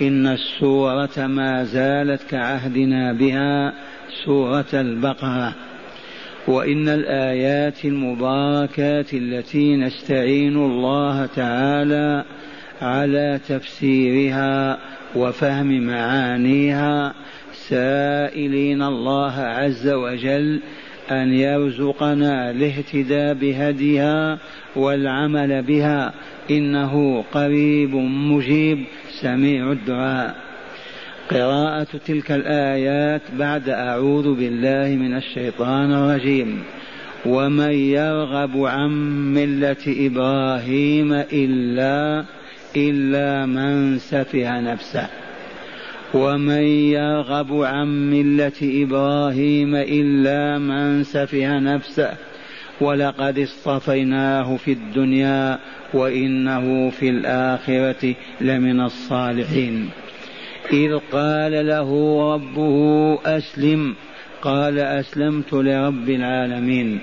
إن السورة ما زالت كعهدنا بها سورة البقرة. وإن الآيات المباركات التي نستعين الله تعالى على تفسيرها وفهم معانيها سائلين الله عز وجل أن يرزقنا الاهتداء بهديها والعمل بها. إنه قريب مجيب سميع الدعاء. قراءة تلك الآيات بعد أعوذ بالله من الشيطان الرجيم. ومن يرغب عن ملة إبراهيم إلا إلا من سفه نفسه. ومن يرغب عن ملة إبراهيم إلا من سفه نفسه ولقد اصطفيناه في الدنيا وإنه في الآخرة لمن الصالحين. إذ قال له ربه أسلم قال أسلمت لرب العالمين.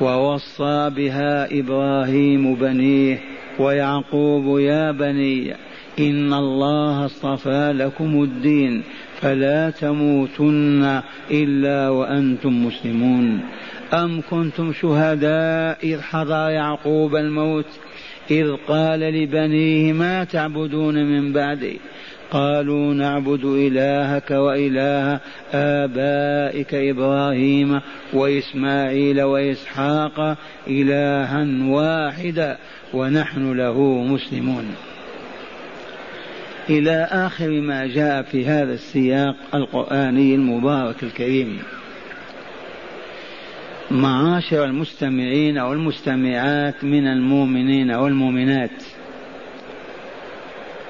ووصى بها إبراهيم بنيه ويعقوب يا بني إن الله اصطفى لكم الدين فلا تموتن إلا وأنتم مسلمون أم كنتم شهداء إذ حضر يعقوب الموت إذ قال لبنيه ما تعبدون من بعدي قالوا نعبد إلهك وإله آبائك إبراهيم وإسماعيل وإسحاق إلها واحدا ونحن له مسلمون إلى آخر ما جاء في هذا السياق القرآني المبارك الكريم. معاشر المستمعين والمستمعات من المؤمنين والمؤمنات.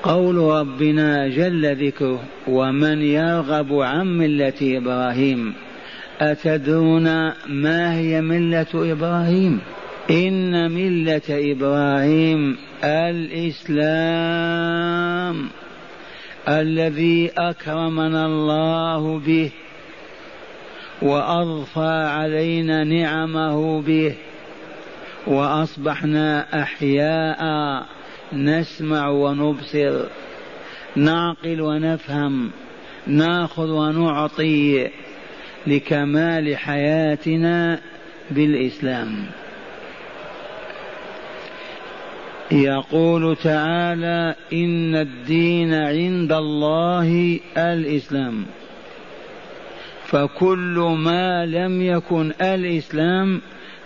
قول ربنا جل ذكره ومن يرغب عن ملة إبراهيم أتدرون ما هي ملة إبراهيم؟ إن ملة إبراهيم الإسلام. الذي أكرمنا الله به وأضفى علينا نعمه به وأصبحنا أحياء نسمع ونبصر نعقل ونفهم نأخذ ونعطي لكمال حياتنا بالإسلام يقول تعالى إن الدين عند الله الإسلام. فكل ما لم يكن الإسلام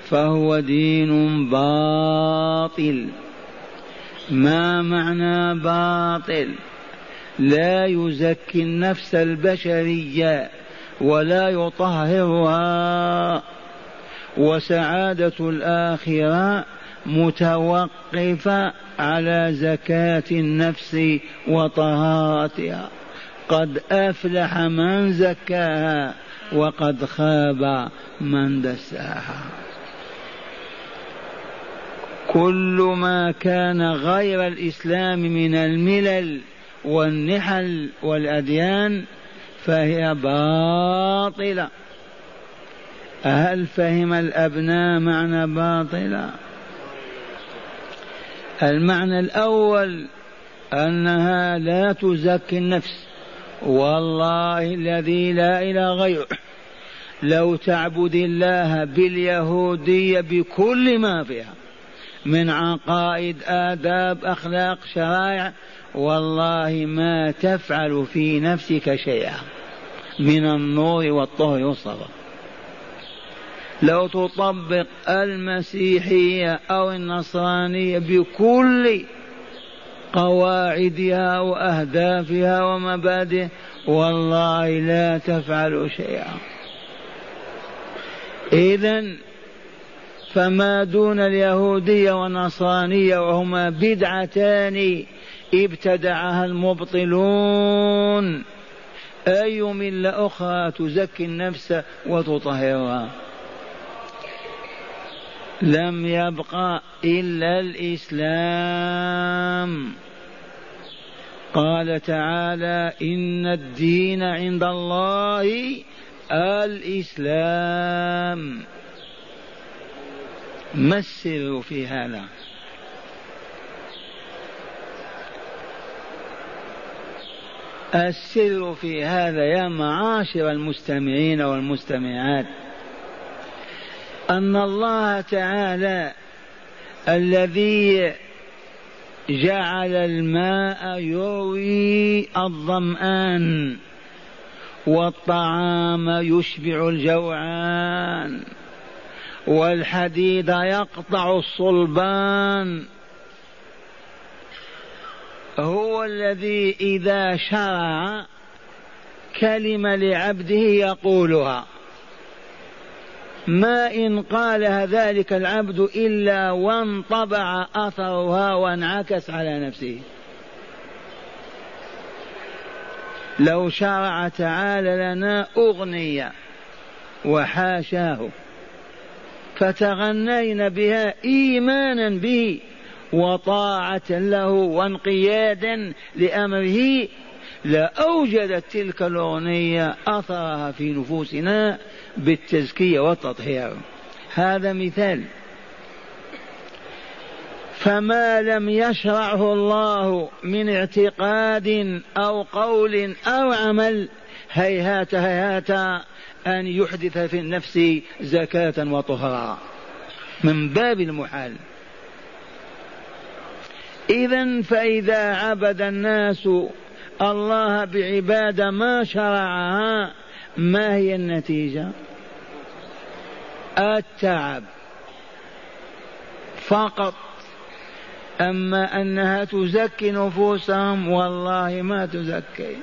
فهو دين باطل. ما معنى باطل؟ لا يزكي النفس البشرية ولا يطهرها. وسعادة الآخرة متوقفة على زكاة النفس وطهارتها. قد أفلح من زكاها وقد خاب من دساها. كل ما كان غير الإسلام من الملل والنحل والأديان فهي باطلة. هل فهم الأبناء معنى باطلة؟ المعنى الأول أنها لا تزكي النفس. والله الذي لا إله غيره. لو تعبد الله باليهودية بكل ما فيها من عقائد آداب أخلاق شرائع والله ما تفعل في نفسك شيئا من النور والطهر والصبر. لو تطبق المسيحية أو النصرانية بكل قواعدها وأهدافها ومبادئها والله لا تفعل شيئا. إذا فما دون اليهودية والنصرانية وهما بدعتان ابتدعها المبطلون أي ملة أخرى تزكي النفس وتطهرها. لم يبق إلا الإسلام. قال تعالى إن الدين عند الله الإسلام. ما السر في هذا؟ السر في هذا يا معاشر المستمعين والمستمعات أن الله تعالى الذي جعل الماء يروي الظمآن والطعام يشبع الجوعان والحديد يقطع الصلبان. هو الذي إذا شرع كلمه لعبده يقولها. ما إن قالها ذلك العبد إلا وانطبع أثرها وانعكس على نفسه. لو شرع تعالى لنا أغنية وحاشاه فتغنينا بها إيمانا به وطاعة له وانقيادا لأمره لأوجدت تلك الأغنية أثرها في نفوسنا بالتزكية والتطهير. هذا مثال. فما لم يشرعه الله من اعتقاد أو قول أو عمل هيهات هيهات أن يحدث في النفس زكاة وطهرا. من باب المحال. إذا فإذا عبد الناس الله بعبادة ما شرعها ما هي النتيجة؟ التعب فقط. أما أنها تزكي نفوسهم والله ما تزكي.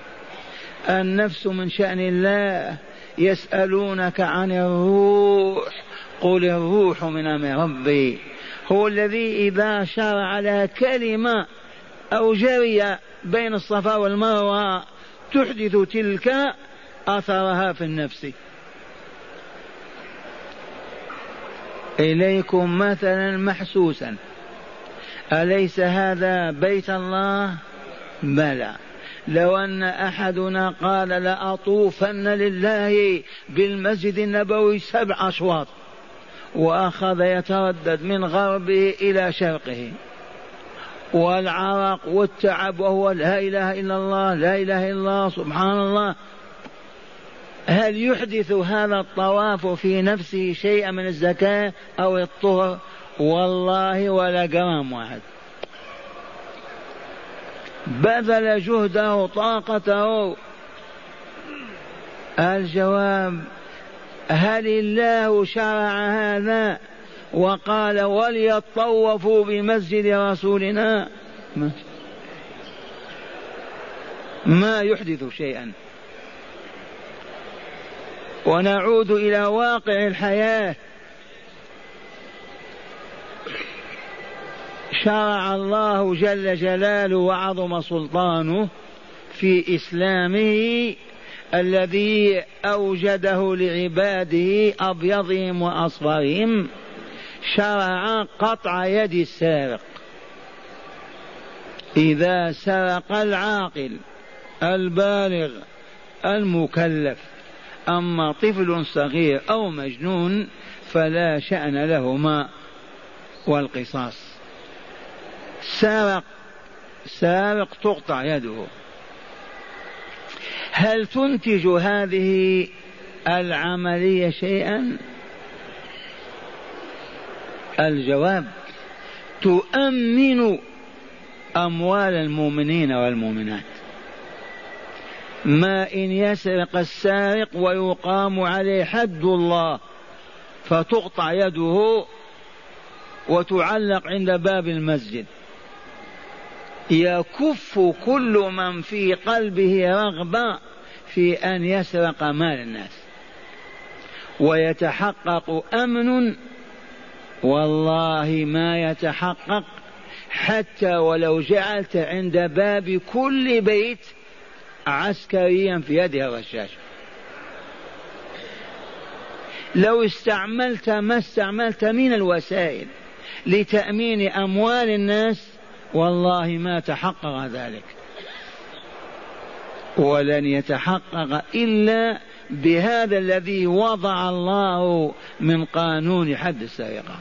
النفس من شأن الله يسألونك عن الروح قل الروح من أمر ربي. هو الذي إذا شرع لها كلمة أو جري بين الصفا والمروة تحدث تلك أثرها في النفس. إليكم مثلا محسوسا. أليس هذا بيت الله؟ بلى. لو أن أحدنا قال لأطوفن لله بالمسجد النبوي سبع أشواط وأخذ يتردد من غربه إلى شرقه. والعرق والتعب وهو لا إله إلا الله لا إله إلا الله سبحان الله. هل يحدث هذا الطواف في نفسه شيئا من الزكاة أو الطهر؟ والله ولا جرام واحد. بذل جهده طاقته. الجواب هل الله شرع هذا؟ وقال وليطوفوا بمسجد رسولنا. ما يحدث شيئا. ونعود إلى واقع الحياة. شرع الله جل جلاله وعظم سلطانه في إسلامه الذي أوجده لعباده أبيضهم واصفرهم شرع قطع يد السارق. إذا سرق العاقل البالغ المكلف أما طفل صغير أو مجنون فلا شأن لهما والقصاص. سارق سارق تقطع يده. هل تنتج هذه العملية شيئا؟ الجواب تؤمن أموال المؤمنين والمؤمنات. ما إن يسرق السارق ويقام عليه حد الله فتقطع يده وتعلق عند باب المسجد. يكف كل من في قلبه رغبة في أن يسرق مال الناس. ويتحقق أمن والله ما يتحقق حتى ولو جعلت عند باب كل بيت عسكريا في يده الرشاش. لو استعملت ما استعملت من الوسائل لتأمين أموال الناس والله ما تحقق ذلك. ولن يتحقق إلا بهذا الذي وضع الله من قانون حد السرقة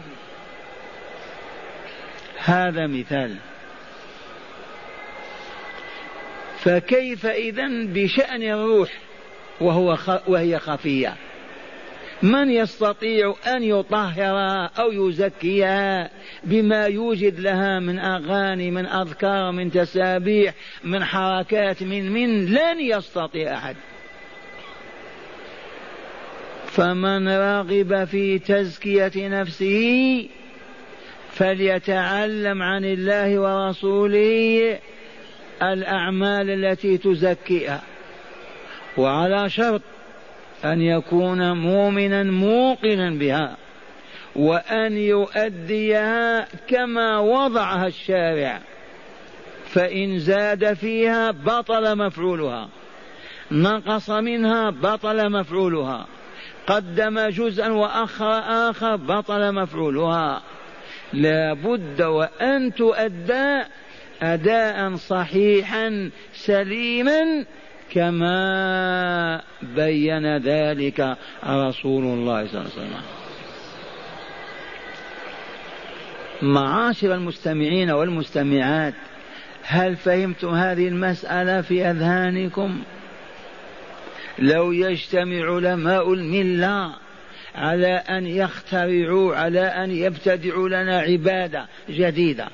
فكيف إذا بشأن الروح وهو. وهي خفية؟ من يستطيع أن يطهرها أو يزكيها بما يوجد لها من أغاني من أذكار من تسابيح من حركات من من لن يستطيع أحد. فمن رغب في تزكية نفسه فليتعلم عن الله ورسوله الأعمال التي تزكيها. وعلى شرط أن يكون مؤمنا موقنا بها وأن يؤديها كما وضعها الشارع فإن زاد فيها بطل مفعولها نقص منها بطل مفعولها. قدم جزءا وأخر آخر بطل مفعولها. لا بد وأن تؤدى أداء صحيحا سليما كما بين ذلك رسول الله صلى الله عليه وسلم. معاشر المستمعين والمستمعات هل فهمتم هذه المسألة في أذهانكم؟ لو يجتمع علماء الملة على أن يخترعوا على أن يبتدعوا لنا عبادة جديدة.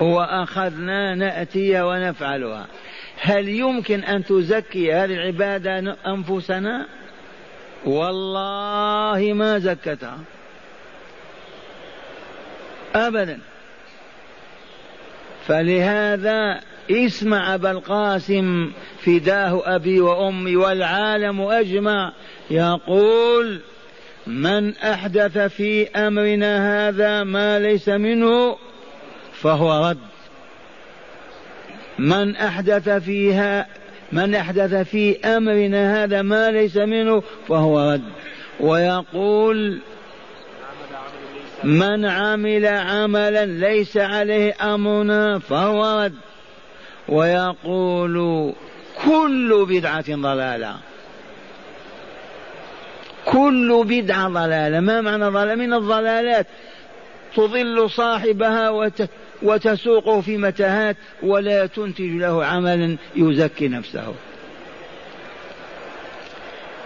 وأخذنا نأتي ونفعلها. هل يمكن أن تزكي هذه العبادة أنفسنا؟ والله ما زكتها. أبدا. فلهذا اسمع أبا القاسم فداه أبي وأمي والعالم أجمع. يقول من أحدث في أمرنا هذا ما ليس منه فهو رد. من أحدث فيها من أحدث في أمرنا هذا ما ليس منه فهو رد. ويقول من عمل عملا ليس عليه أمرنا فهو رد. ويقول كل بدعة ضلالة. كل بدعة ضلالة. ما معنى ضلالة؟ من الضلالات. تضل صاحبها وت... وتسوقه في متاهات ولا تنتج له عملا يزكي نفسه.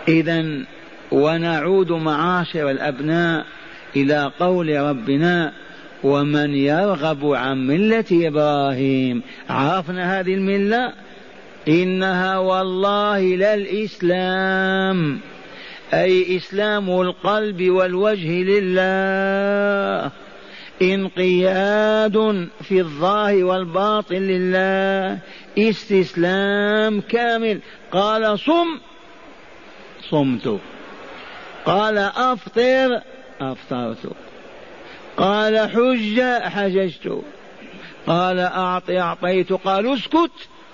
إذا ونعود معاشر الأبناء إلى قول ربنا ومن يرغب عن ملة إبراهيم. عرفنا هذه الملة؟ إنها والله لا الإسلام أي إسلام القلب والوجه لله. انقياد في الظاهر والباطن لله. استسلام كامل. قال صم. صمت. قال أفطر. أفطرت. قال حج حججت. قال أعط أعطيت. قال اسكت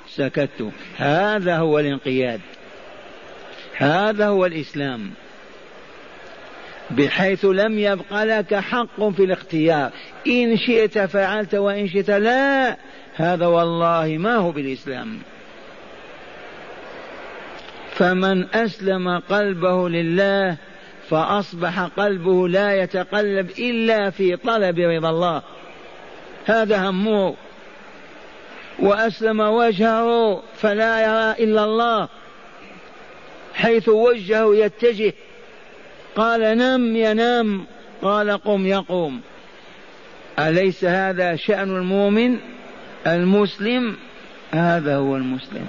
سكت. هذا هو الانقياد. هذا هو الإسلام. بحيث لم يبق لك حق في الاختيار. إن شئت فعلت وإن شئت لا هذا والله ما هو بالإسلام. فمن أسلم قلبه لله فأصبح قلبه لا يتقلب إلا في طلب رضا الله. هذا همه. وأسلم وجهه فلا يرى إلا الله حيث وجهه يتجه. قال نم ينام قال قم يقوم أليس هذا شأن المؤمن المسلم؟ هذا هو المسلم.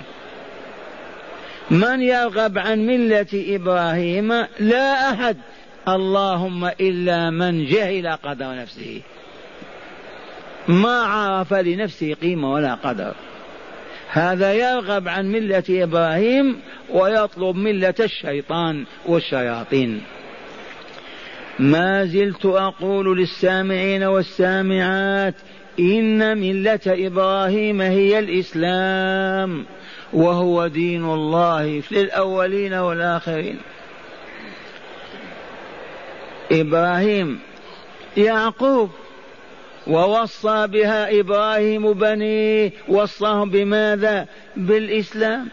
من يرغب عن ملة إبراهيم لا أحد. اللهم إلا من جهل قدر نفسه. ما عرف لنفسه قيمة ولا قدر. هذا يرغب عن ملة إبراهيم ويطلب ملة الشيطان والشياطين. ما زلت أقول للسامعين والسامعات إن ملة إبراهيم هي الإسلام. وهو دين الله في الأولين والآخرين. إبراهيم يعقوب ووصى بها إبراهيم بنيه وصاهم بماذا؟ بالإسلام.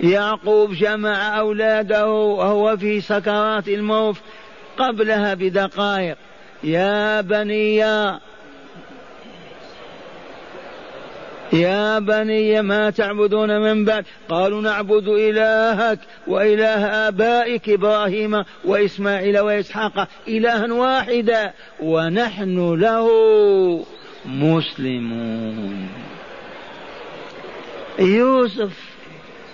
يعقوب جمع أولاده وهو في سكرات الموت قبلها بدقائق. يا بني يا بني ما تعبدون من بعد؟ قالوا نعبد إلهك وإله آبائك إبراهيم وإسماعيل وإسحاق إلها واحدا ونحن له مسلمون. يوسف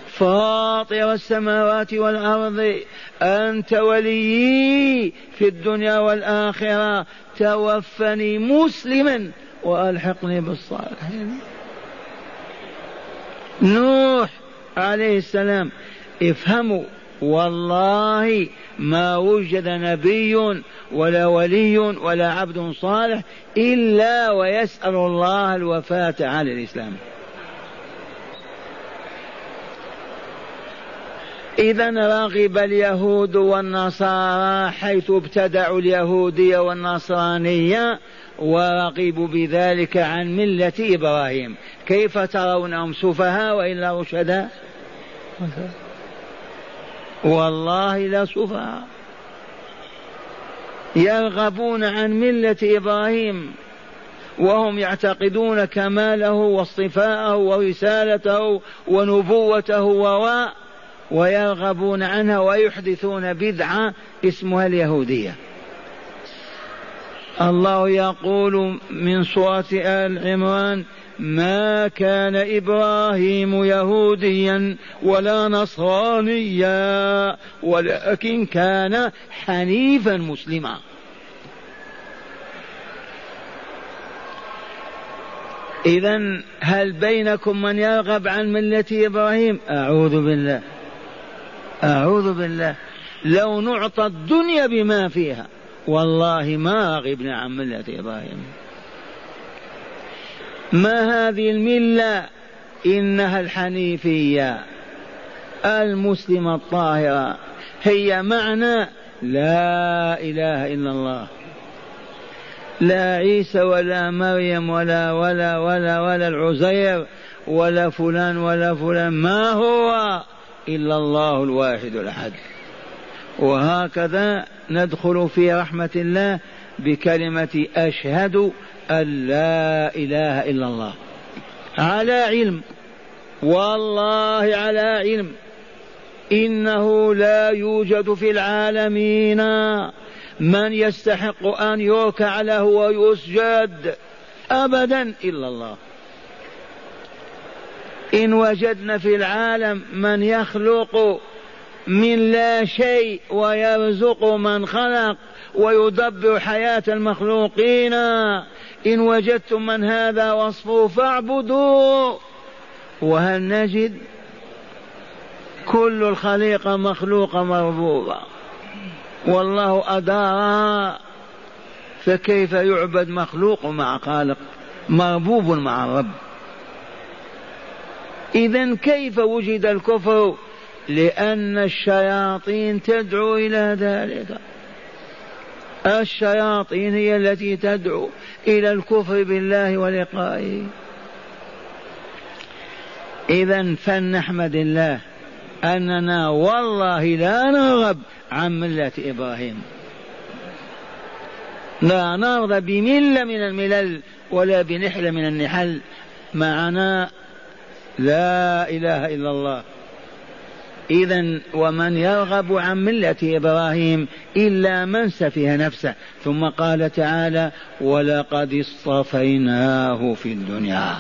فاطر السماوات والأرض أنت وليي في الدنيا والآخرة توفني مسلما وألحقني بالصالحين. نوح عليه السلام افهموا والله ما وجد نبي ولا ولي ولا عبد صالح إلا ويسأل الله الوفاة على الإسلام. إذا رغب اليهود والنصارى حيث ابتدعوا اليهودية والنصرانية ورغبوا بذلك عن ملة إبراهيم. كيف ترونهم سفهاء وإلا رشداء والله لا سفهاء. يرغبون عن ملة إبراهيم. وهم يعتقدون كماله واصطفاءه ورسالته ونبوته وواء ويرغبون عنها ويحدثون بدعة اسمها اليهودية. الله يقول من سورة آل عمران ما كان إبراهيم يهوديا ولا نصرانيا ولكن كان حنيفا مسلما. إذا هل بينكم من يرغب عن ملة إبراهيم؟ أعوذ بالله أعوذ بالله لو نعطى الدنيا بما فيها. والله ما رغبنا عن ملة إبراهيم. ما هذه الملة؟ إنها الحنيفية المسلمة الطاهرة. هي معنى لا إله إلا الله. لا عيسى ولا مريم ولا ولا ولا ولا العزير ولا فلان ولا فلان. ما هو إلا الله الواحد الأحد. وهكذا ندخل في رحمة الله بكلمة أشهد أن لا إله إلا الله. على علم والله على علم إنه لا يوجد في العالمين من يستحق أن يركع له ويسجد أبدا إلا الله. إن وجدنا في العالم من يخلق من لا شيء ويرزق من خلق ويدبر حياة المخلوقين. إن وجدتم من هذا وصفه فاعبدوا وهل نجد كل الخليقة مخلوقة مربوبة والله أدار فكيف يعبد مخلوق مع خالق مربوب مع الرب؟ إذا كيف وجد الكفر لأن الشياطين تدعو إلى ذلك. الشياطين هي التي تدعو إلى الكفر بالله ولقائه. إذا فلنحمد الله أننا والله لا نرغب عن ملة إبراهيم. لا نرضى بملة من الملل ولا بنحلة من النحل. معنا لا إله إلا الله. إذا ومن يرغب عن ملة إبراهيم إلا من سفه نفسه. ثم قال تعالى ولقد اصطفيناه في الدنيا.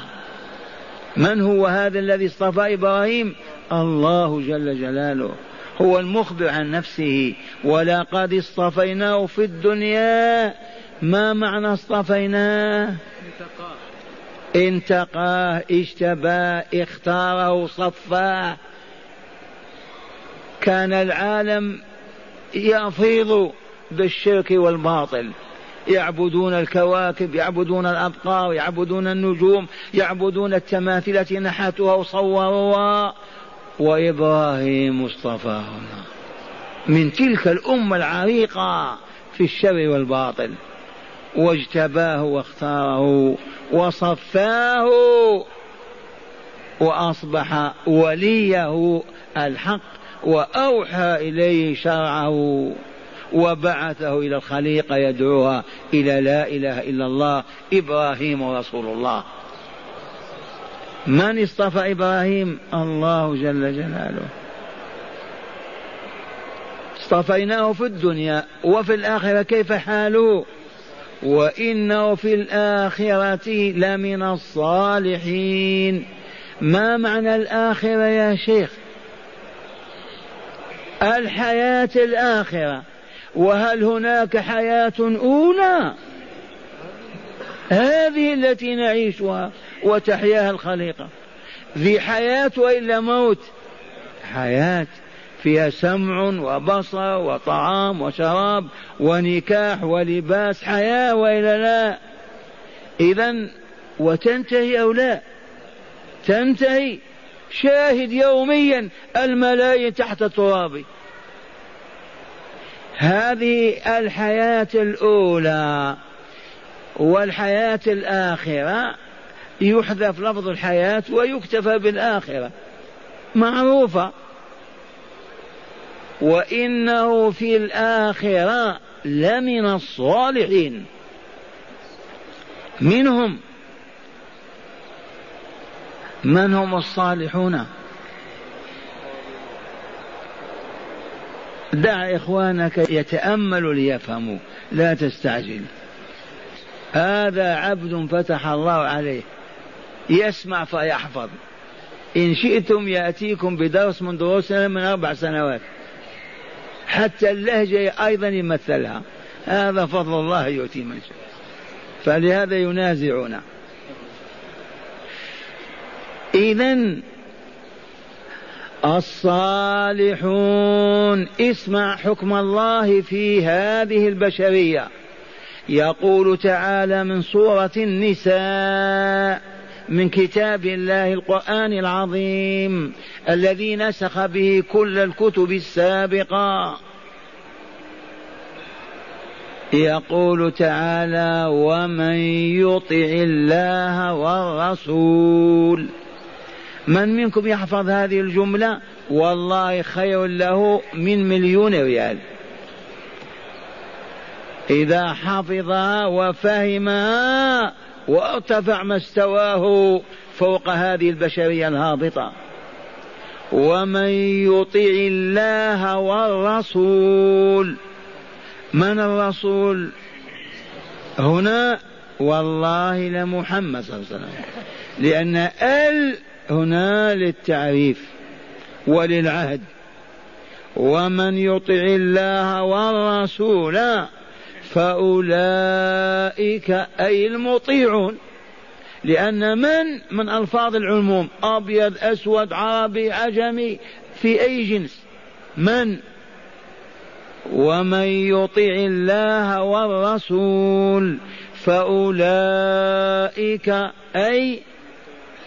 من هو هذا الذي اصطفى إبراهيم؟ الله جل جلاله. هو المخبر عن نفسه ولقد اصطفيناه في الدنيا. ما معنى اصطفيناه؟ انتقاه اجتباه اختاره صفاه. كان العالم يفيض بالشرك والباطل. يعبدون الكواكب يعبدون الأبقار يعبدون النجوم يعبدون التماثيل التي نحتوها وصوروها وإبراهيم اصطفاه من تلك الأمة العريقة في الشر والباطل. واجتباه واختاره وصفاه وأصبح وليه الحق. وأوحى إليه شرعه وبعثه إلى الخليقة يدعوها إلى لا إله إلا الله إبراهيم رسول الله. من اصطفى إبراهيم؟ الله جل جلاله. اصطفيناه في الدنيا وفي الآخرة كيف حاله؟ وإنه في الآخرة لمن الصالحين. ما معنى الآخرة يا شيخ؟ الحياة الآخرة. وهل هناك حياة أولى؟ هذه التي نعيشها وتحياها الخليقة. ذي حياة وإلا موت؟ حياة. فيها سمع وبصر وطعام وشراب ونكاح ولباس. حياة وإلا لا؟ إذا وتنتهي أو لا؟ تنتهي. شاهد يوميا الملايين تحت التراب. هذه الحياة الأولى والحياة الآخرة. يحذف لفظ الحياة ويكتفى بالآخرة. معروفة. وإنه في الآخرة لمن الصالحين. منهم من هم الصالحون؟ دع إخوانك يتأملوا ليفهموا لا تستعجل. هذا عبد فتح الله عليه يسمع فيحفظ. إن شئتم يأتيكم بدرس من دروسنا من أربع سنوات. حتى اللهجة أيضا يمثلها. هذا فضل الله يؤتي من شاء. فلهذا ينازعنا. إذا الصالحون اسمع حكم الله في هذه البشرية. يقول تعالى من سورة النساء من كتاب الله القرآن العظيم الذي نسخ به كل الكتب السابقة. يقول تعالى ومن يطع الله والرسول من منكم يحفظ هذه الجملة؟ والله خير له من مليون ريال. إذا حفظها وفهمها وارتفع مستواه فوق هذه البشرية الهابطة. ومن يطع الله والرسول من الرسول؟ هنا والله لمحمد صلى الله عليه وسلم. لأن ال هنا للتعريف وللعهد. ومن يطع الله والرسول فأولئك أي المطيعون. لأن من؟ من ألفاظ العموم. أبيض أسود عربي عجمي في أي جنس. من؟ ومن يطع الله والرسول فأولئك أي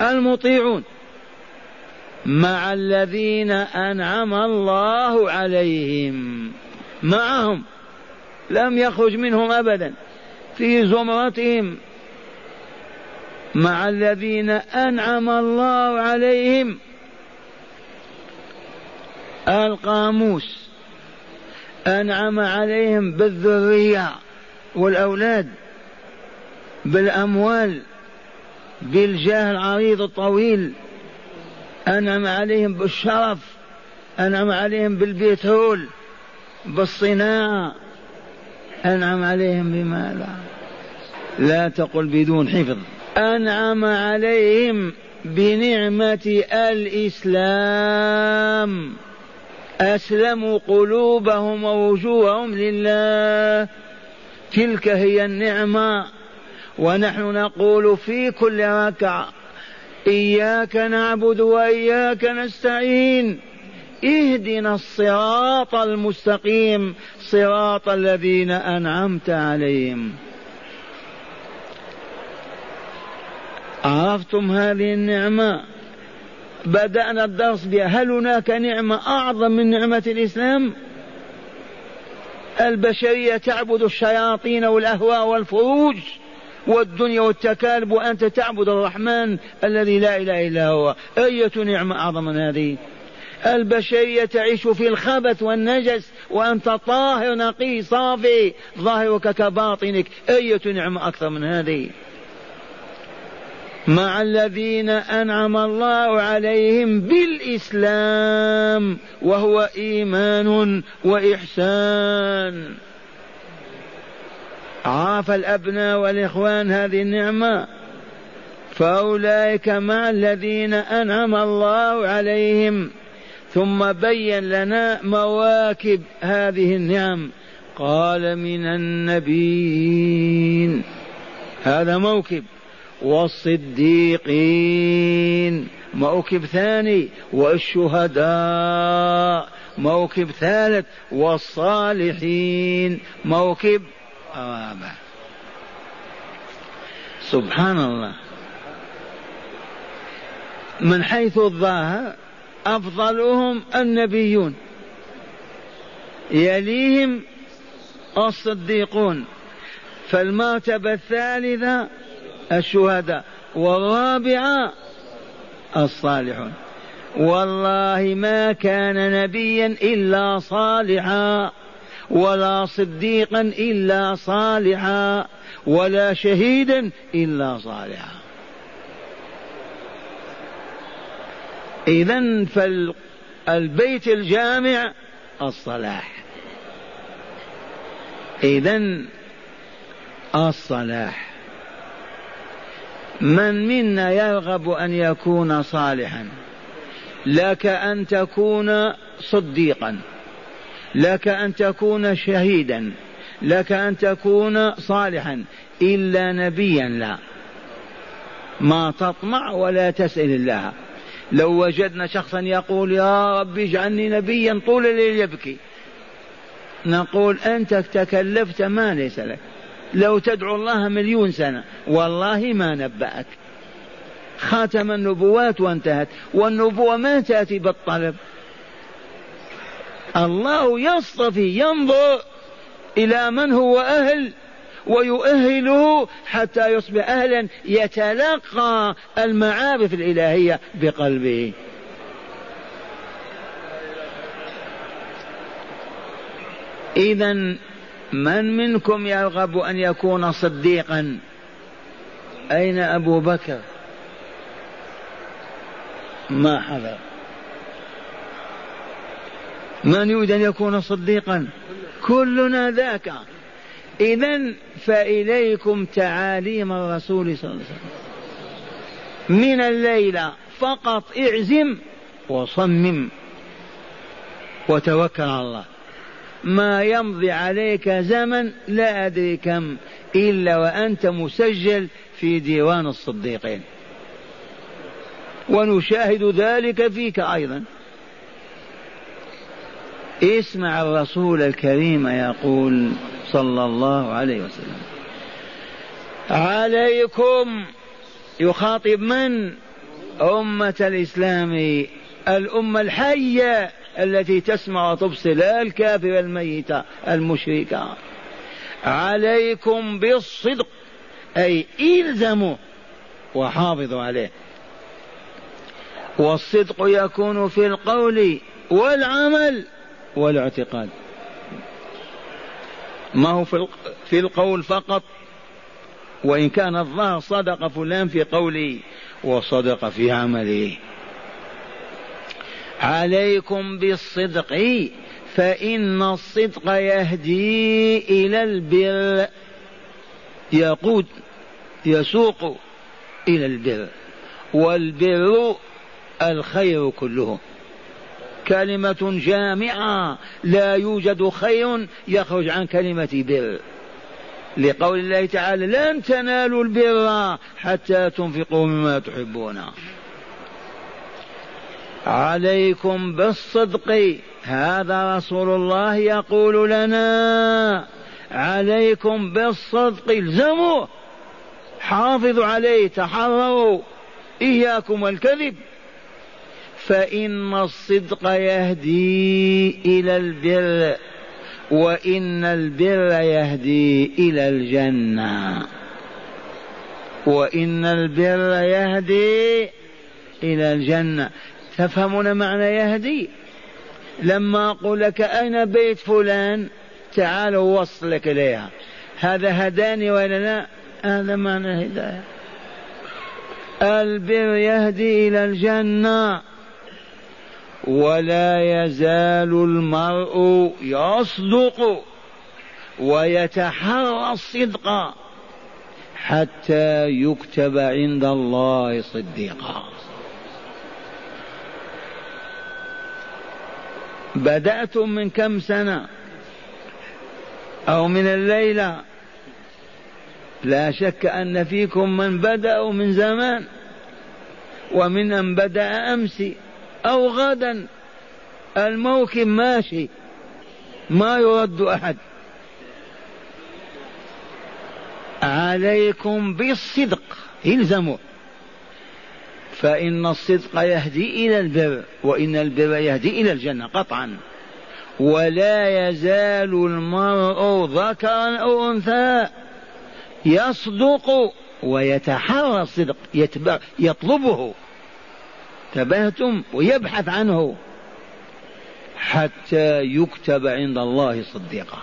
المطيعون مع الذين أنعم الله عليهم معهم لم يخرج منهم أبدا في زمرتهم مع الذين أنعم الله عليهم. القاموس أنعم عليهم بالذرية والأولاد بالأموال بالجاه العريض الطويل. أنعم عليهم بالشرف أنعم عليهم بالبترول بالصناعة. أنعم عليهم بماذا لا تقل بدون حفظ. أنعم عليهم بنعمة الإسلام. أسلموا قلوبهم ووجوههم لله. تلك هي النعمة ونحن نقول في كل ركعة إياك نعبد وإياك نستعين. اهدنا الصراط المستقيم صراط الذين أنعمت عليهم. عرفتم هذه النعمة؟ بدأنا الدرس بها. هل هناك نعمة أعظم من نعمة الإسلام؟ البشرية تعبد الشياطين والأهواء والفروج. والدنيا والتكالب وأنت تعبد الرحمن الذي لا إله إلا هو. أية نعمة أعظم من هذه؟ البشرية تعيش في الخبث والنجس وأنت طاهر نقي صافي. ظاهرك كباطنك. أية نعمة أكثر من هذه؟ مع الذين أنعم الله عليهم بالإسلام وهو إيمان وإحسان. عاف الأبناء والإخوان هذه النعمة. فأولئك مع الذين أنعم الله عليهم. ثم بين لنا مواكب هذه النعم. قال من النبيين. هذا موكب. والصديقين. موكب ثاني. والشهداء. موكب ثالث. والصالحين. موكب رابع سبحان الله من حيث الظاهر أفضلهم النبيون. يليهم الصديقون. فالمرتبة الثالثة الشهداء والرابعة الصالحون. والله ما كان نبيا إلا صالحا. ولا صديقا إلا صالحا ولا شهيدا إلا صالحا. إذا فالبيت الجامع الصلاح. إذا الصلاح. من منا يرغب أن يكون صالحا؟ لك أن تكون صديقا. لك أن تكون شهيدا لك أن تكون صالحا إلا نبيا لا. ما تطمع ولا تسأل الله. لو وجدنا شخصا يقول يا رب اجعلني نبيا طول الليل يبكي. نقول أنت تكلفت ما ليس لك. لو تدعو الله مليون سنة والله ما نبأك. خاتم النبوات وانتهت والنبوة ما تأتي بالطلب. الله يصطفي ينظر إلى من هو أهل ويؤهله حتى يصبح أهلا يتلقى المعارف الإلهية بقلبه. إذا من منكم يرغب أن يكون صديقا؟ أين أبو بكر؟ ما حضر. من يريد أن يكون صديقا؟ كلنا ذاك. إذا فإليكم تعاليم الرسول صلى الله عليه وسلم. من الليلة فقط اعزم وصمم وتوكل على الله. ما يمضي عليك زمن لا أدري كم إلا وأنت مسجل في ديوان الصديقين. ونشاهد ذلك فيك أيضا. اسمع الرسول الكريم يقول صلى الله عليه وسلم. عليكم يخاطب من؟ أمة الإسلام الأمة الحية التي تسمع وتبصر الكافر الميتة المشركة عليكم بالصدق أي إلزموا وحافظوا عليه. والصدق يكون في القول والعمل. والاعتقاد. ما هو في القول فقط؟ وإن كان الظاهر صدق فلان في قوله وصدق في عمله عليكم بالصدق فإن الصدق يهدي إلى البر. يقود يسوق إلى البر والبر الخير كله. كلمة جامعة لا يوجد خير يخرج عن كلمة بر. لقول الله تعالى لن تنالوا البر حتى تنفقوا مما تحبون. عليكم بالصدق. هذا رسول الله يقول لنا. عليكم بالصدق. الزموه حافظوا عليه. تحرروا. إياكم والكذب. فإن الصدق يهدي إلى البر وإن البر يهدي إلى الجنة. وإن البر يهدي إلى الجنة. تفهمون معنى يهدي؟ لما أقول لك أين بيت فلان تعال وصلك إليها. هذا هداني ولا لا؟ هذا معنى الهداية البر يهدي إلى الجنة. ولا يزال المرء يصدق ويتحرى الصدق حتى يكتب عند الله صديقا. بدأتم من كم سنة؟ أو من الليلة؟ لا شك أن فيكم من بدأوا من زمان ومن من بدأ أمس. أو غدا الموكب ماشي ما يرد أحد. عليكم بالصدق إلزموا. فإن الصدق يهدي إلى البر وإن البر يهدي إلى الجنة قطعا. ولا يزال المرء ذكرا أو أنثى يصدق ويتحرى الصدق يتبع يطلبه. تبهتم ويبحث عنه حتى يكتب عند الله صديقا.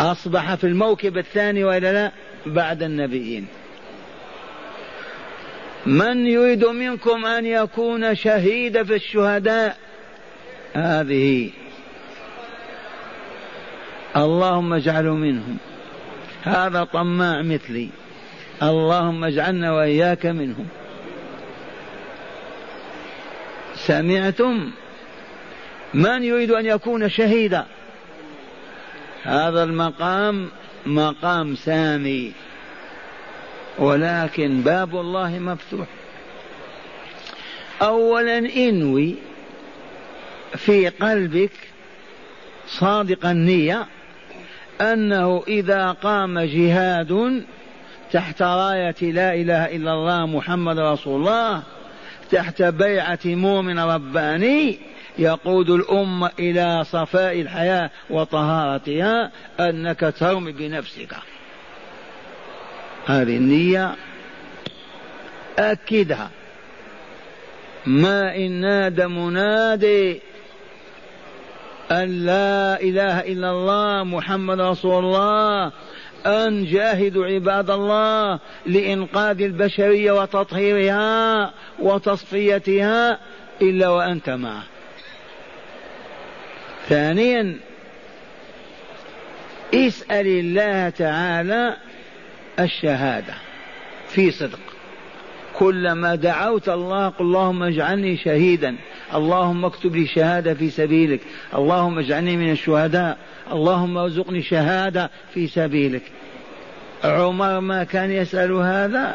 أصبح في الموكب الثاني وإلا لا؟ بعد النبيين. من يريد منكم أن يكون شهيد في الشهداء؟ هذه. اللهم اجعله منهم. هذا طماع مثلي. اللهم اجعلنا وإياك منهم. سمعتم من يريد أن يكون شهيدا؟ هذا المقام مقام سامي ولكن باب الله مفتوح. اولا انوي في قلبك صادق النية أنه إذا قام جهاد تحت راية لا إله إلا الله محمد رسول الله تحت بيعة مؤمن رباني يقود الأمة إلى صفاء الحياة وطهارتها أنك ترمي بنفسك. هذه النية أكدها. ما إن نادى منادي أن لا إله إلا الله محمد رسول الله أن جاهدوا عباد الله لإنقاذ البشرية وتطهيرها وتصفيتها إلا وأنت معه. ثانيا اسأل الله تعالى الشهادة في صدق. كلما دعوت الله قل اللهم اجعلني شهيدا. اللهم اكتب لي شهادة في سبيلك. اللهم اجعلني من الشهداء. اللهم ارزقني شهادة في سبيلك. عمر ما كان يسأل هذا؟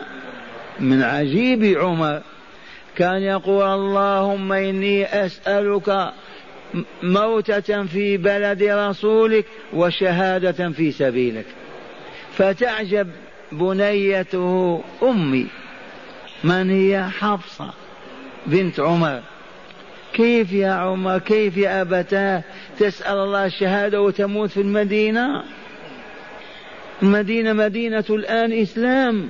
من عجيب عمر. كان يقول اللهم إني أسألك موتة في بلد رسولك وشهادة في سبيلك. فتعجب بنيته أمي. من هي؟ حفصة بنت عمر. كيف يا عمر؟ كيف يا أبتاه؟ تسأل الله الشهادة وتموت في المدينة؟ المدينة مدينة الآن إسلام.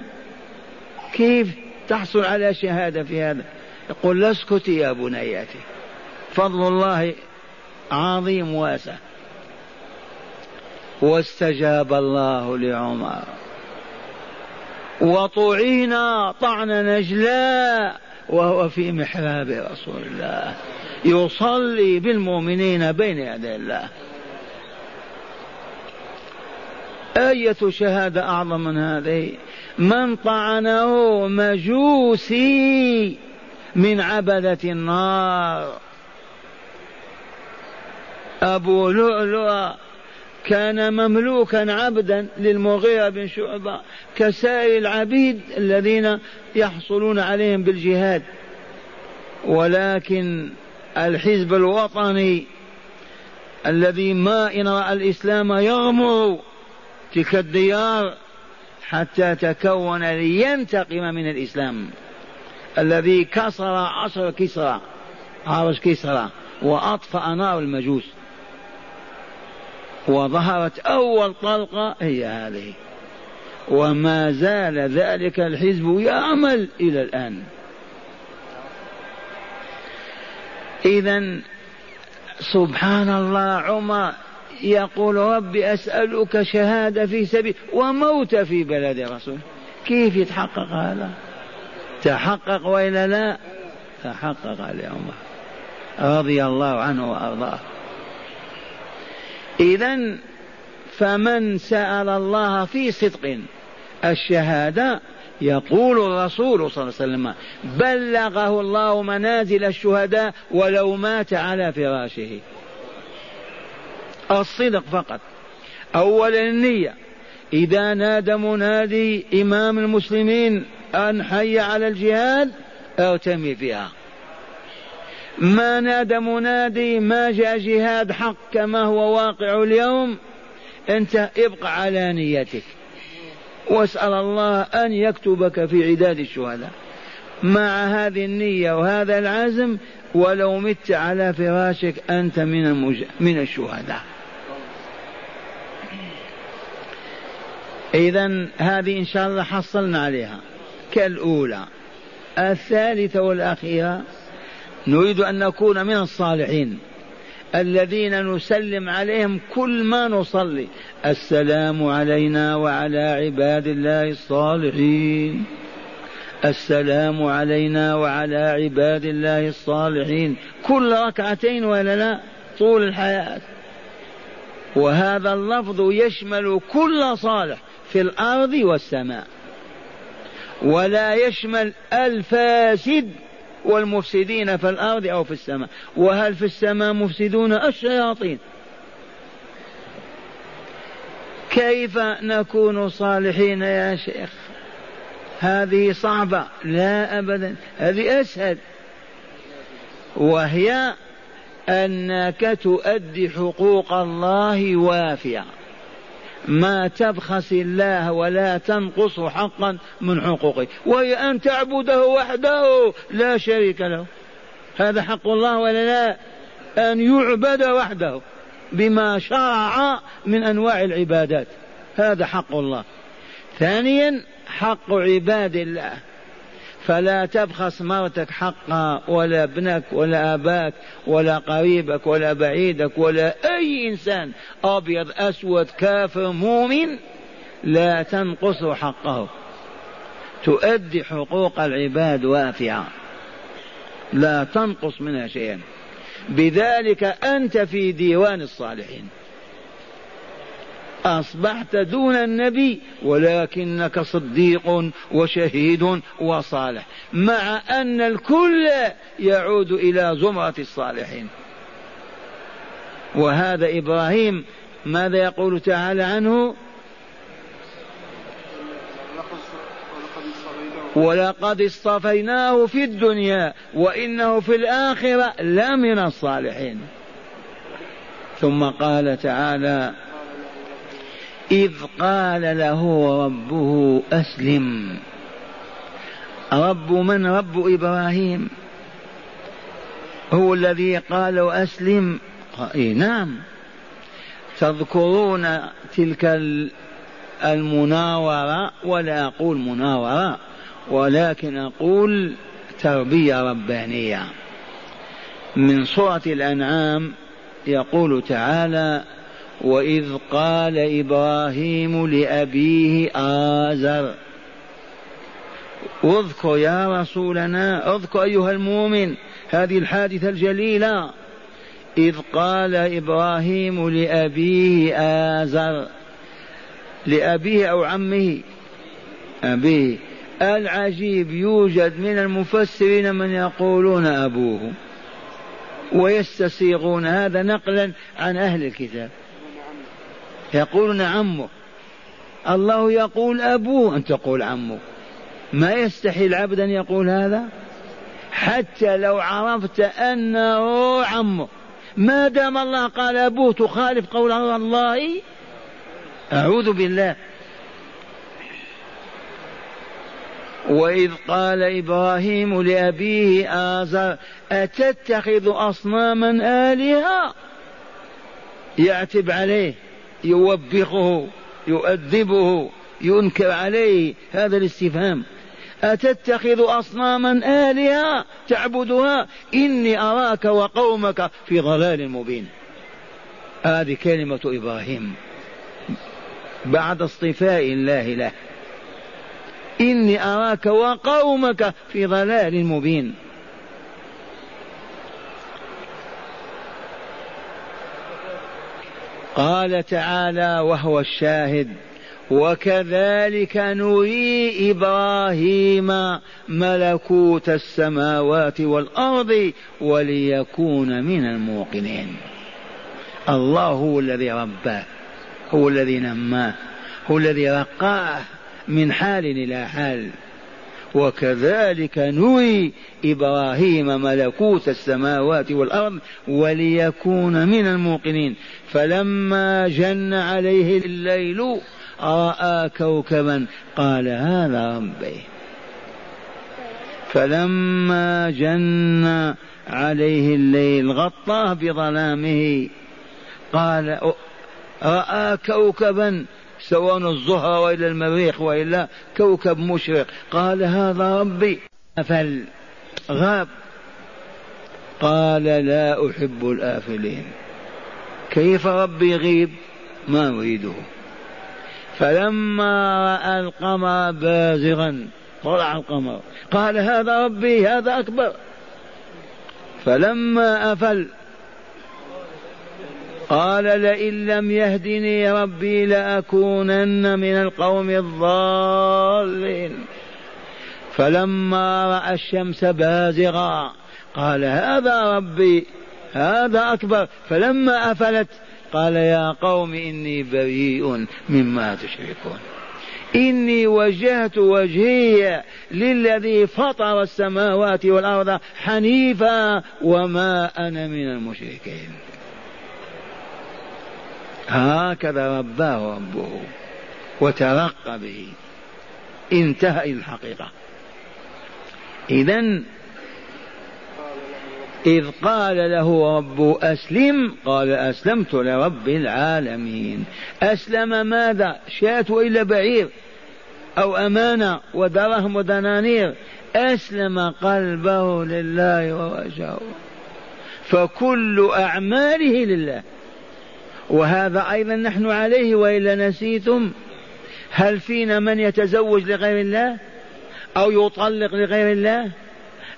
كيف تحصل على شهادة في هذا؟ يقول لا اسكتي يا بنياتي. فضل الله عظيم واسع. واستجاب الله لعمر. وطعن طعن نجلاء. وهو في محراب رسول الله. يصلي بالمؤمنين بين يدي الله. أية شهادة أعظم من هذه؟ من طعنه مجوسي من عبدة النار. أبو لؤلؤ كان مملوكا عبدا للمغيرة بن شعبة كسائر العبيد الذين يحصلون عليهم بالجهاد. ولكن الحزب الوطني الذي ما إن رأى الإسلام يغمر تلك الديار حتى تكون لينتقم من الإسلام. الذي كسر عصر كسرى عرش كسرى وأطفأ نار المجوس. وظهرت أول طلقة هي هذه. وما زال ذلك الحزب يعمل إلى الآن. إذا سبحان الله عمر يقول رب أسألك شهادة في سبيل وموت في بلد رسول. كيف يتحقق هذا؟ تحقق وإلا لا؟ تحقق اليوم رضي الله عنه وأرضاه. إذا فمن سأل الله في صدق الشهادة يقول الرسول صلى الله عليه وسلم بلغه الله منازل الشهداء ولو مات على فراشه. الصدق فقط. أولا النية إذا نادى منادي إمام المسلمين أن حي على الجهاد ارتمي فيها. ما نادى منادي ما جاء جهاد حق كما هو واقع اليوم. أنت ابقى على نيتك. واسأل الله أن يكتبك في عداد الشهداء. مع هذه النية وهذا العزم ولو مت على فراشك أنت من المج... من الشهداء. إذا هذه إن شاء الله حصلنا عليها. كالأولى. الثالثة والأخيرة. نريد أن نكون من الصالحين. الذين نسلم عليهم كل ما نصلي. السلام علينا وعلى عباد الله الصالحين. السلام علينا وعلى عباد الله الصالحين. كل ركعتين ولا لا؟ طول الحياة. وهذا اللفظ يشمل كل صالح في الأرض والسماء. ولا يشمل الفاسد والمفسدين في الأرض أو في السماء. وهل في السماء مفسدون الشياطين؟ كيف نكون صالحين يا شيخ؟ هذه صعبة. لا أبدا. هذه أسهل. وهي أنك تؤدي حقوق الله وافية. ما تبخس الله ولا تنقص حقا من حقوقه وهي أن تعبده وحده لا شريك له. هذا حق الله ولا لا؟ أن يعبد وحده بما شرع من أنواع العبادات. هذا حق الله. ثانيا حق عباد الله. فلا تبخس مرتك حقها ولا ابنك ولا آباك ولا قريبك ولا بعيدك ولا أي إنسان أبيض أسود كافر مؤمن لا تنقص حقه. تؤدي حقوق العباد وافعة. لا تنقص منها شيئا. بذلك أنت في ديوان الصالحين. أصبحت دون النبي ولكنك صديق وشهيد وصالح مع أن الكل يعود إلى زمرة الصالحين. وهذا إبراهيم ماذا يقول تعالى عنه؟ ولقد اصطفيناه في الدنيا وإنه في الآخرة لمن الصالحين. ثم قال تعالى إذ قال له ربه أسلم. رب من؟ رب إبراهيم. هو الذي قال أسلم. إيه نعم. تذكرون تلك المناورة؟ ولا أقول مناورة ولكن أقول تربية ربانية. من سورة الأنعام يقول تعالى وإذ قال إبراهيم لأبيه آزر اذكر يا رسولنا اذكر أيها المؤمن هذه الحادثة الجليلة إذ قال إبراهيم لأبيه آزر لأبيه أو عمه أبيه العجيب يوجد من المفسرين من يقولون أبوه ويستسيغون هذا نقلا عن أهل الكتاب. يقولون عمه الله يقول أبوه أن تقول عمه ما يستحي العبد أن يقول هذا؟ حتى لو عرفت أنه عمه. ما دام الله قال أبوه تخالف قول الله أعوذ بالله. وإذ قال إبراهيم لأبيه آزر أتتخذ أصناما آلهة؟ يعتب عليه. يوبخه يؤدبه ينكر عليه هذا الاستفهام. أتتخذ أصناما آلهة تعبدها؟ إني أراك وقومك في ضلال مبين. هذه كلمة إبراهيم. بعد اصطفاء الله له. إني أراك وقومك في ضلال مبين. قال تعالى وهو الشاهد وكذلك نري إبراهيم ملكوت السماوات والأرض وليكون من الموقنين. الله هو الذي رباه هو الذي نماه هو الذي رقاه من حال إلى حال. وكذلك نري إبراهيم ملكوت السماوات والأرض وليكون من الموقنين. فلما جن عليه الليل رأى كوكبا قال هذا ربي. فلما جن عليه الليل غطاه بظلامه قال رأى كوكبا سواء الزهر وإلى المريخ والا كوكب مشرق. قال هذا ربي. أفل غاب. قال لا أحب الآفلين. كيف ربي يغيب؟ ما أريده. فلما رأى القمر بازغا طلع القمر. قال هذا ربي هذا أكبر. فلما أفل قال لئن لم يهدني ربي لأكونن من القوم الضالين. فلما رأى الشمس بازغا قال هذا ربي هذا أكبر. فلما أفلت قال يا قوم إني بريء مما تشركون. إني وجهت وجهي للذي فطر السماوات والأرض حنيفا وما أنا من المشركين. هكذا رباه ربه وترقى به. انتهى إلى الحقيقة. إذا إذ قال له رب أسلم قال أسلمت لرب العالمين. أسلم ماذا؟ شاة وإلا بعير؟ أو أمانة ودرهم ودنانير؟ أسلم قلبه لله ووجهه. فكل أعماله لله. وهذا أيضا نحن عليه وإلا نسيتم. هل فينا من يتزوج لغير الله؟ أو يطلق لغير الله؟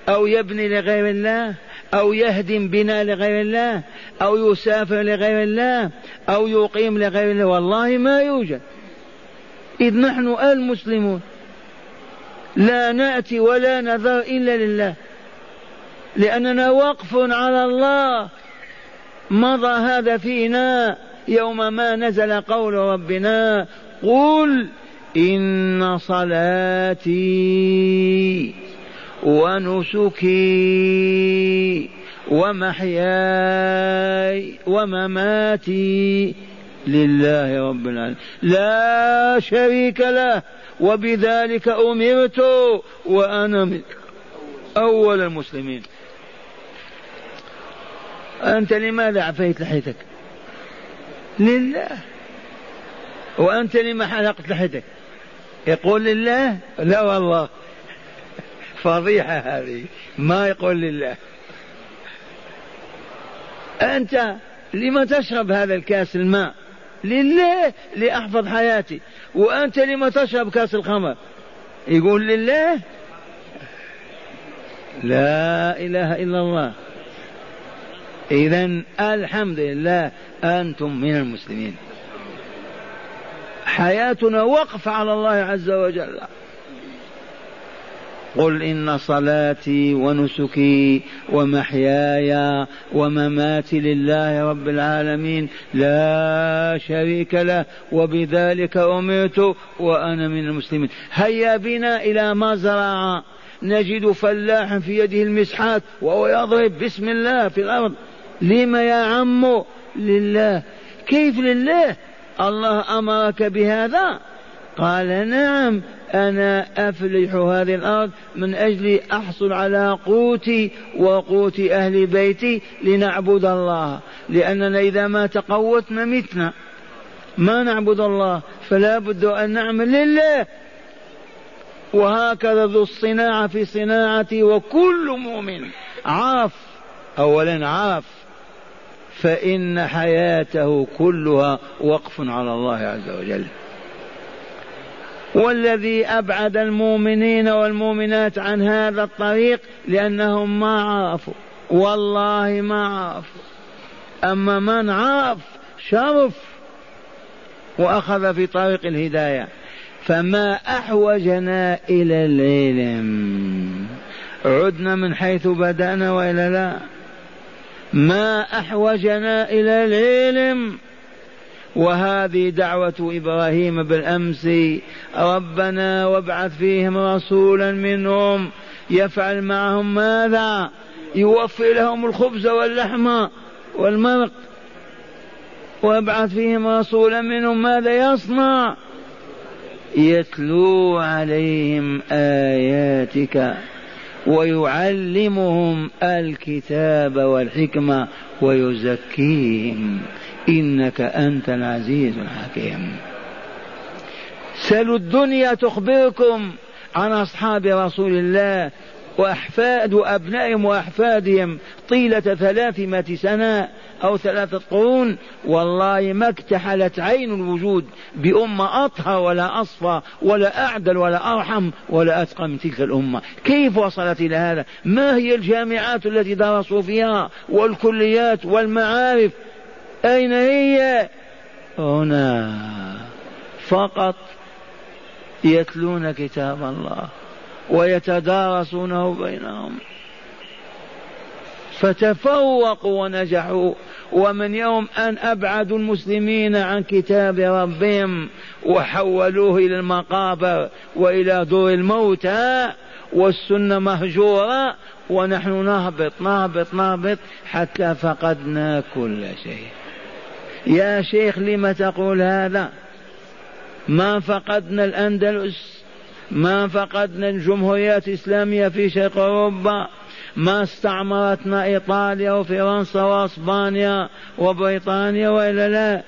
أو يبني لغير الله؟ أو يهدم بنا لغير الله؟ أو يسافر لغير الله؟ أو يقيم لغير الله؟ والله ما يوجد. إذ نحن المسلمون لا نأتي ولا نذر إلا لله. لأننا وقف على الله. مضى هذا فينا يوم ما نزل قول ربنا قل إن صلاتي ونسكي ومحياي ومماتي لله رب العالمين. لا شريك له وبذلك أمرت وأنا من أول المسلمين. أنت لماذا عفيت لحيتك؟ لله. وأنت لما حلقت لحيتك؟ يقول لله؟ لا والله. فضيحة هذه. ما يقول لله. أنت لما تشرب هذا الكاس الماء؟ لله لأحفظ حياتي. وأنت لما تشرب كاس الخمر؟ يقول لله. لا إله إلا الله. إذا الحمد لله أنتم من المسلمين. حياتنا وقف على الله عز وجل. قل إن صلاتي ونسكي ومحياي ومماتي لله رب العالمين لا شريك له وبذلك أمرت وأنا من المسلمين. هيا بنا إلى مزرعة نجد فلاحا في يده المسحات وهو يضرب. بسم الله في الأرض. لما يا عم لله؟ كيف لله؟ الله أمرك بهذا؟ قال نعم أنا أفلح هذه الأرض من أجل أحصل على قوتي وقوت أهل بيتي لنعبد الله. لأننا إذا ما تقوتنا متنا. ما نعبد الله فلا بد أن نعمل لله. وهكذا ذو الصناعة في صناعتي وكل مؤمن عرف اولا عرف فإن حياته كلها وقف على الله عز وجل. والذي أبعد المؤمنين والمؤمنات عن هذا الطريق لأنهم ما عرفوا. والله ما عرفوا. أما من عرف شرف وأخذ في طريق الهداية فما أحوجنا إلى العلم. عدنا من حيث بدأنا وإلا لا. ما أحوجنا إلى العلم. وهذه دعوة إبراهيم بالأمس ربنا وابعث فيهم رسولا منهم يفعل معهم ماذا؟ يوفي لهم الخبز واللحم والمرق. وابعث فيهم رسولا منهم ماذا يصنع؟ يتلو عليهم آياتك. ويعلمهم الكتاب والحكمة ويزكيهم. إنك أنت العزيز الحكيم. سلوا الدنيا تخبركم عن أصحاب رسول الله وأحفاد أبنائهم وأحفادهم طيلة ثلاثمائة سنة أو ثلاثة قرون والله ما اكتحلت عين الوجود بأمة أطهر ولا أصفى ولا أعدل ولا أرحم ولا أتقى من تلك الأمة. كيف وصلت إلى هذا؟ ما هي الجامعات التي درسوا فيها والكليات والمعارف؟ أين هي؟ هنا. فقط يتلون كتاب الله. ويتدارسونه بينهم. فتفوقوا ونجحوا. ومن يوم أن أبعدوا المسلمين عن كتاب ربهم وحولوه إلى المقابر وإلى دور الموتى والسنة مهجورة ونحن نهبط نهبط نهبط حتى فقدنا كل شيء. يا شيخ لم تقول هذا؟ ما فقدنا الأندلس؟ ما فقدنا الجمهوريات الإسلامية في شرق أوروبا ما استعمرتنا إيطاليا وفرنسا وأسبانيا وبريطانيا وإلا لا.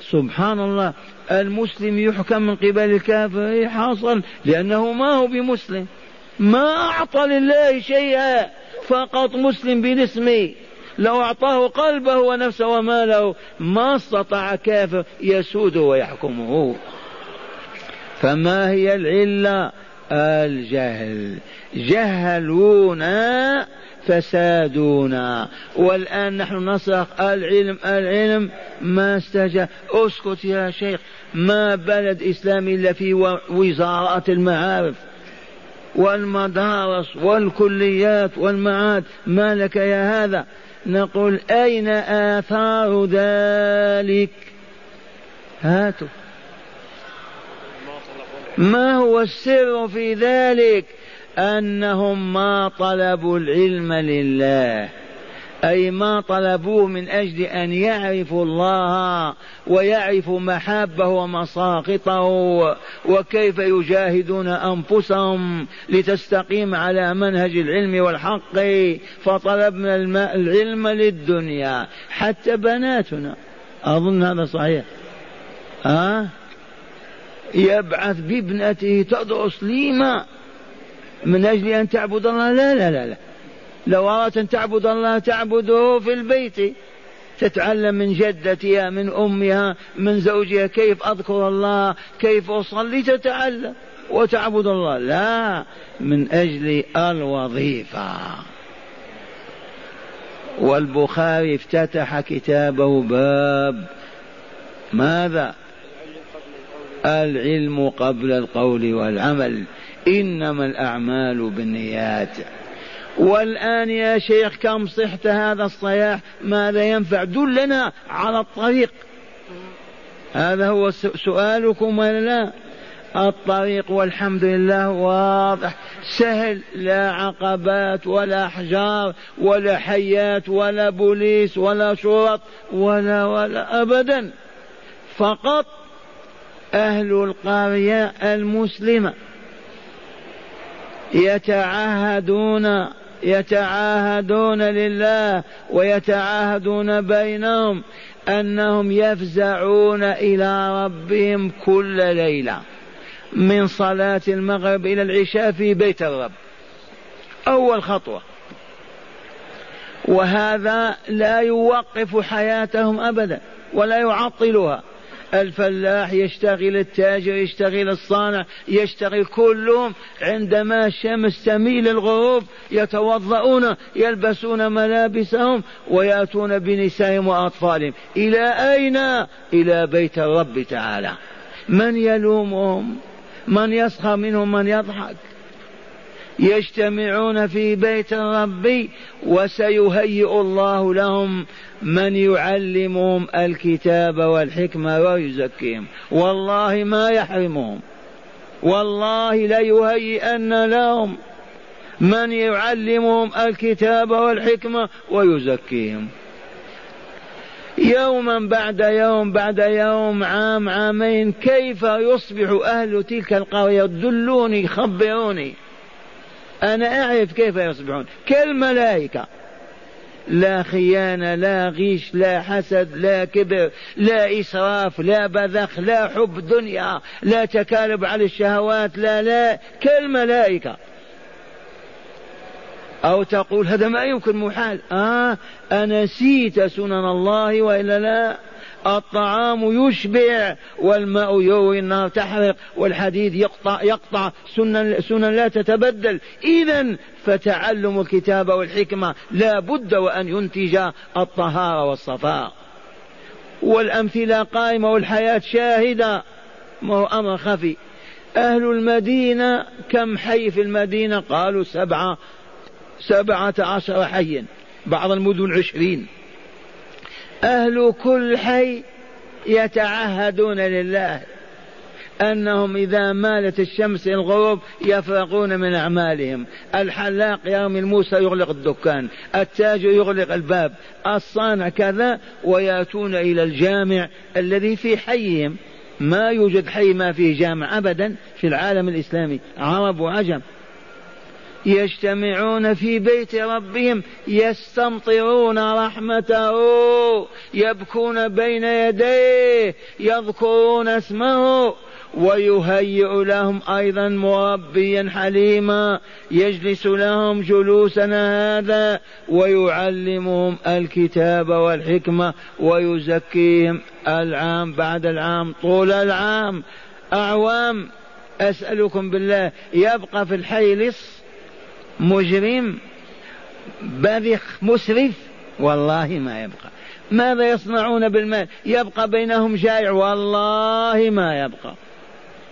سبحان الله المسلم يحكم من قبل الكافر حصل لأنه ما هو بمسلم. ما أعطى لله شيئا فقط مسلم بالاسم لو أعطاه قلبه ونفسه وماله ما استطاع كافر يسوده ويحكمه. فما هي العلة؟ الجهل. جهلونا فسادونا. والآن نحن نصرخ العلم العلم ما استجاب اسكت يا شيخ. ما بلد إسلامي إلا في وزارات المعارف والمدارس والكليات والمعاد. ما لك يا هذا؟ نقول أين آثار ذلك؟ هاتوا. ما هو السر في ذلك؟ أنهم ما طلبوا العلم لله. أي ما طلبوه من أجل أن يعرفوا الله ويعرفوا محابه ومساقطه وكيف يجاهدون أنفسهم لتستقيم على منهج العلم والحق. فطلبنا العلم للدنيا حتى بناتنا. أظن هذا صحيح. ها؟ أه؟ يبعث بابنته تدرس لما من أجل أن تعبد الله. لا لا لا, لا. لو أردت أن تعبد الله تعبده في البيت. تتعلم من جدتها من أمها من زوجها كيف أذكر الله كيف أصلي. تتعلم وتعبد الله. لا من أجل الوظيفة. والبخاري افتتح كتابه باب ماذا؟ العلم قبل القول والعمل إنما الأعمال بالنيات. والآن يا شيخ كم صحت هذا الصياح؟ ماذا ينفع؟ دلنا على الطريق. هذا هو سؤالكم ولا لا؟ الطريق والحمد لله واضح. سهل لا عقبات ولا أحجار ولا حيات ولا بوليس ولا شرط ولا ولا ابدا. فقط أهل القرية المسلمة يتعاهدون يتعاهدون لله ويتعاهدون بينهم أنهم يفزعون إلى ربهم كل ليلة من صلاة المغرب إلى العشاء في بيت الرب. أول خطوة. وهذا لا يوقف حياتهم أبدا ولا يعطلها. الفلاح يشتغل التاجر يشتغل الصانع يشتغل كلهم. عندما الشمس تميل الغروب يتوضؤون يلبسون ملابسهم ويأتون بنسائهم وأطفالهم. إلى أين؟ إلى بيت الرب تعالى. من يلومهم؟ من يسخر منهم؟ من يضحك؟ يجتمعون في بيت الرب وسيهيئ الله لهم من يعلمهم الكتاب والحكمة ويزكيهم. والله ما يحرمهم. والله ليهيئن لهم. من يعلمهم الكتاب والحكمة ويزكيهم. يوما بعد يوم بعد يوم عام عامين كيف يصبح أهل تلك القرية؟ دلوني خبروني أنا أعرف كيف يصبحون. كالملائكة. لا خيانة لا غيش لا حسد لا كبر لا إسراف لا بذخ لا حب دنيا لا تكالب على الشهوات لا لا كالملائكة. أو تقول هذا ما يمكن محال. آه أنسيت سنن الله وإلا لا؟ الطعام يشبع والماء يروي النار تحرق والحديد يقطع يقطع سنن سنن لا تتبدل. إذا فتعلم الكتاب والحكمة لا بد وأن ينتج الطهارة والصفاء. والأمثلة قائمة والحياة شاهدة. ما هو أمر خفي. أهل المدينة كم حي في المدينة؟ قالوا سبعة سبعة عشر حيا. بعض المدن عشرين. أهل كل حي يتعهدون لله أنهم إذا مالت الشمس الغروب يفرغون من أعمالهم. الحلاق يرمي الموسى يغلق الدكان التاجر يغلق الباب الصانع كذا ويأتون إلى الجامع الذي في حيهم. ما يوجد حي ما فيه جامع أبدا في العالم الإسلامي عرب وعجم. يجتمعون في بيت ربهم يستمطرون رحمته يبكون بين يديه يذكرون اسمه ويهيئ لهم أيضا مربيا حليما يجلس لهم جلوسنا هذا ويعلمهم الكتاب والحكمة ويزكيهم العام بعد العام طول العام. أعوام أسألكم بالله يبقى في الحي لص مجرم بذخ مسرف والله ما يبقى. ماذا يصنعون بالمال؟ يبقى بينهم جائع والله ما يبقى.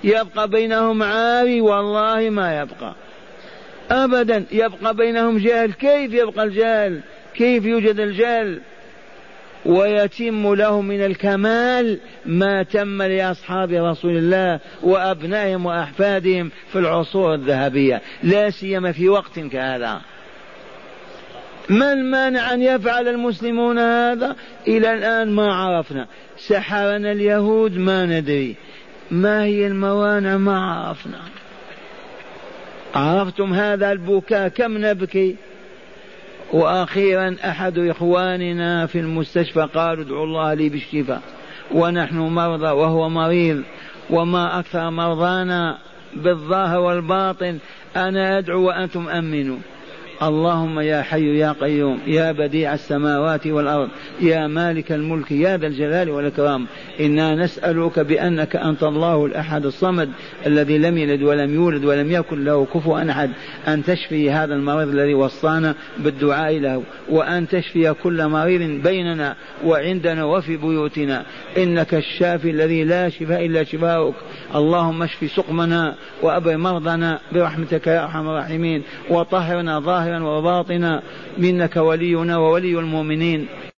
يبقى بينهم عاري والله ما يبقى. ابدا يبقى بينهم جهل. كيف يبقى الجهل؟ كيف يوجد الجهل؟ ويتم له من الكمال ما تم لأصحاب رسول الله وأبنائهم وأحفادهم في العصور الذهبية لا سيما في وقت كهذا. ما المانع أن يفعل المسلمون هذا؟ إلى الآن ما عرفنا. سحرنا اليهود ما ندري. ما هي الموانع؟ ما عرفنا. عرفتم هذا البكاء؟ كم نبكي؟ وأخيرا أحد إخواننا في المستشفى قالوا ادعوا الله لي بالشفاء. ونحن مرضى وهو مريض. وما أكثر مرضانا بالظاهر والباطن أنا أدعو وأنتم آمنوا. اللهم يا حي يا قيوم يا بديع السماوات والأرض يا مالك الملك يا ذا الجلال والإكرام. إنا نسألك بأنك أنت الله الأحد الصمد الذي لم يلد ولم يولد ولم يكن له كفوا أحد. أن تشفي هذا المريض الذي وصانا بالدعاء له وأن تشفي كل مريض بيننا وعندنا وفي بيوتنا. إنك الشافي الذي لا شفاء إلا شفاؤك. اللهم اشف سقمنا وابر مرضنا برحمتك يا أرحم الراحمين. وطهرنا ظاهرا وباطنا منك ولينا وولي المؤمنين.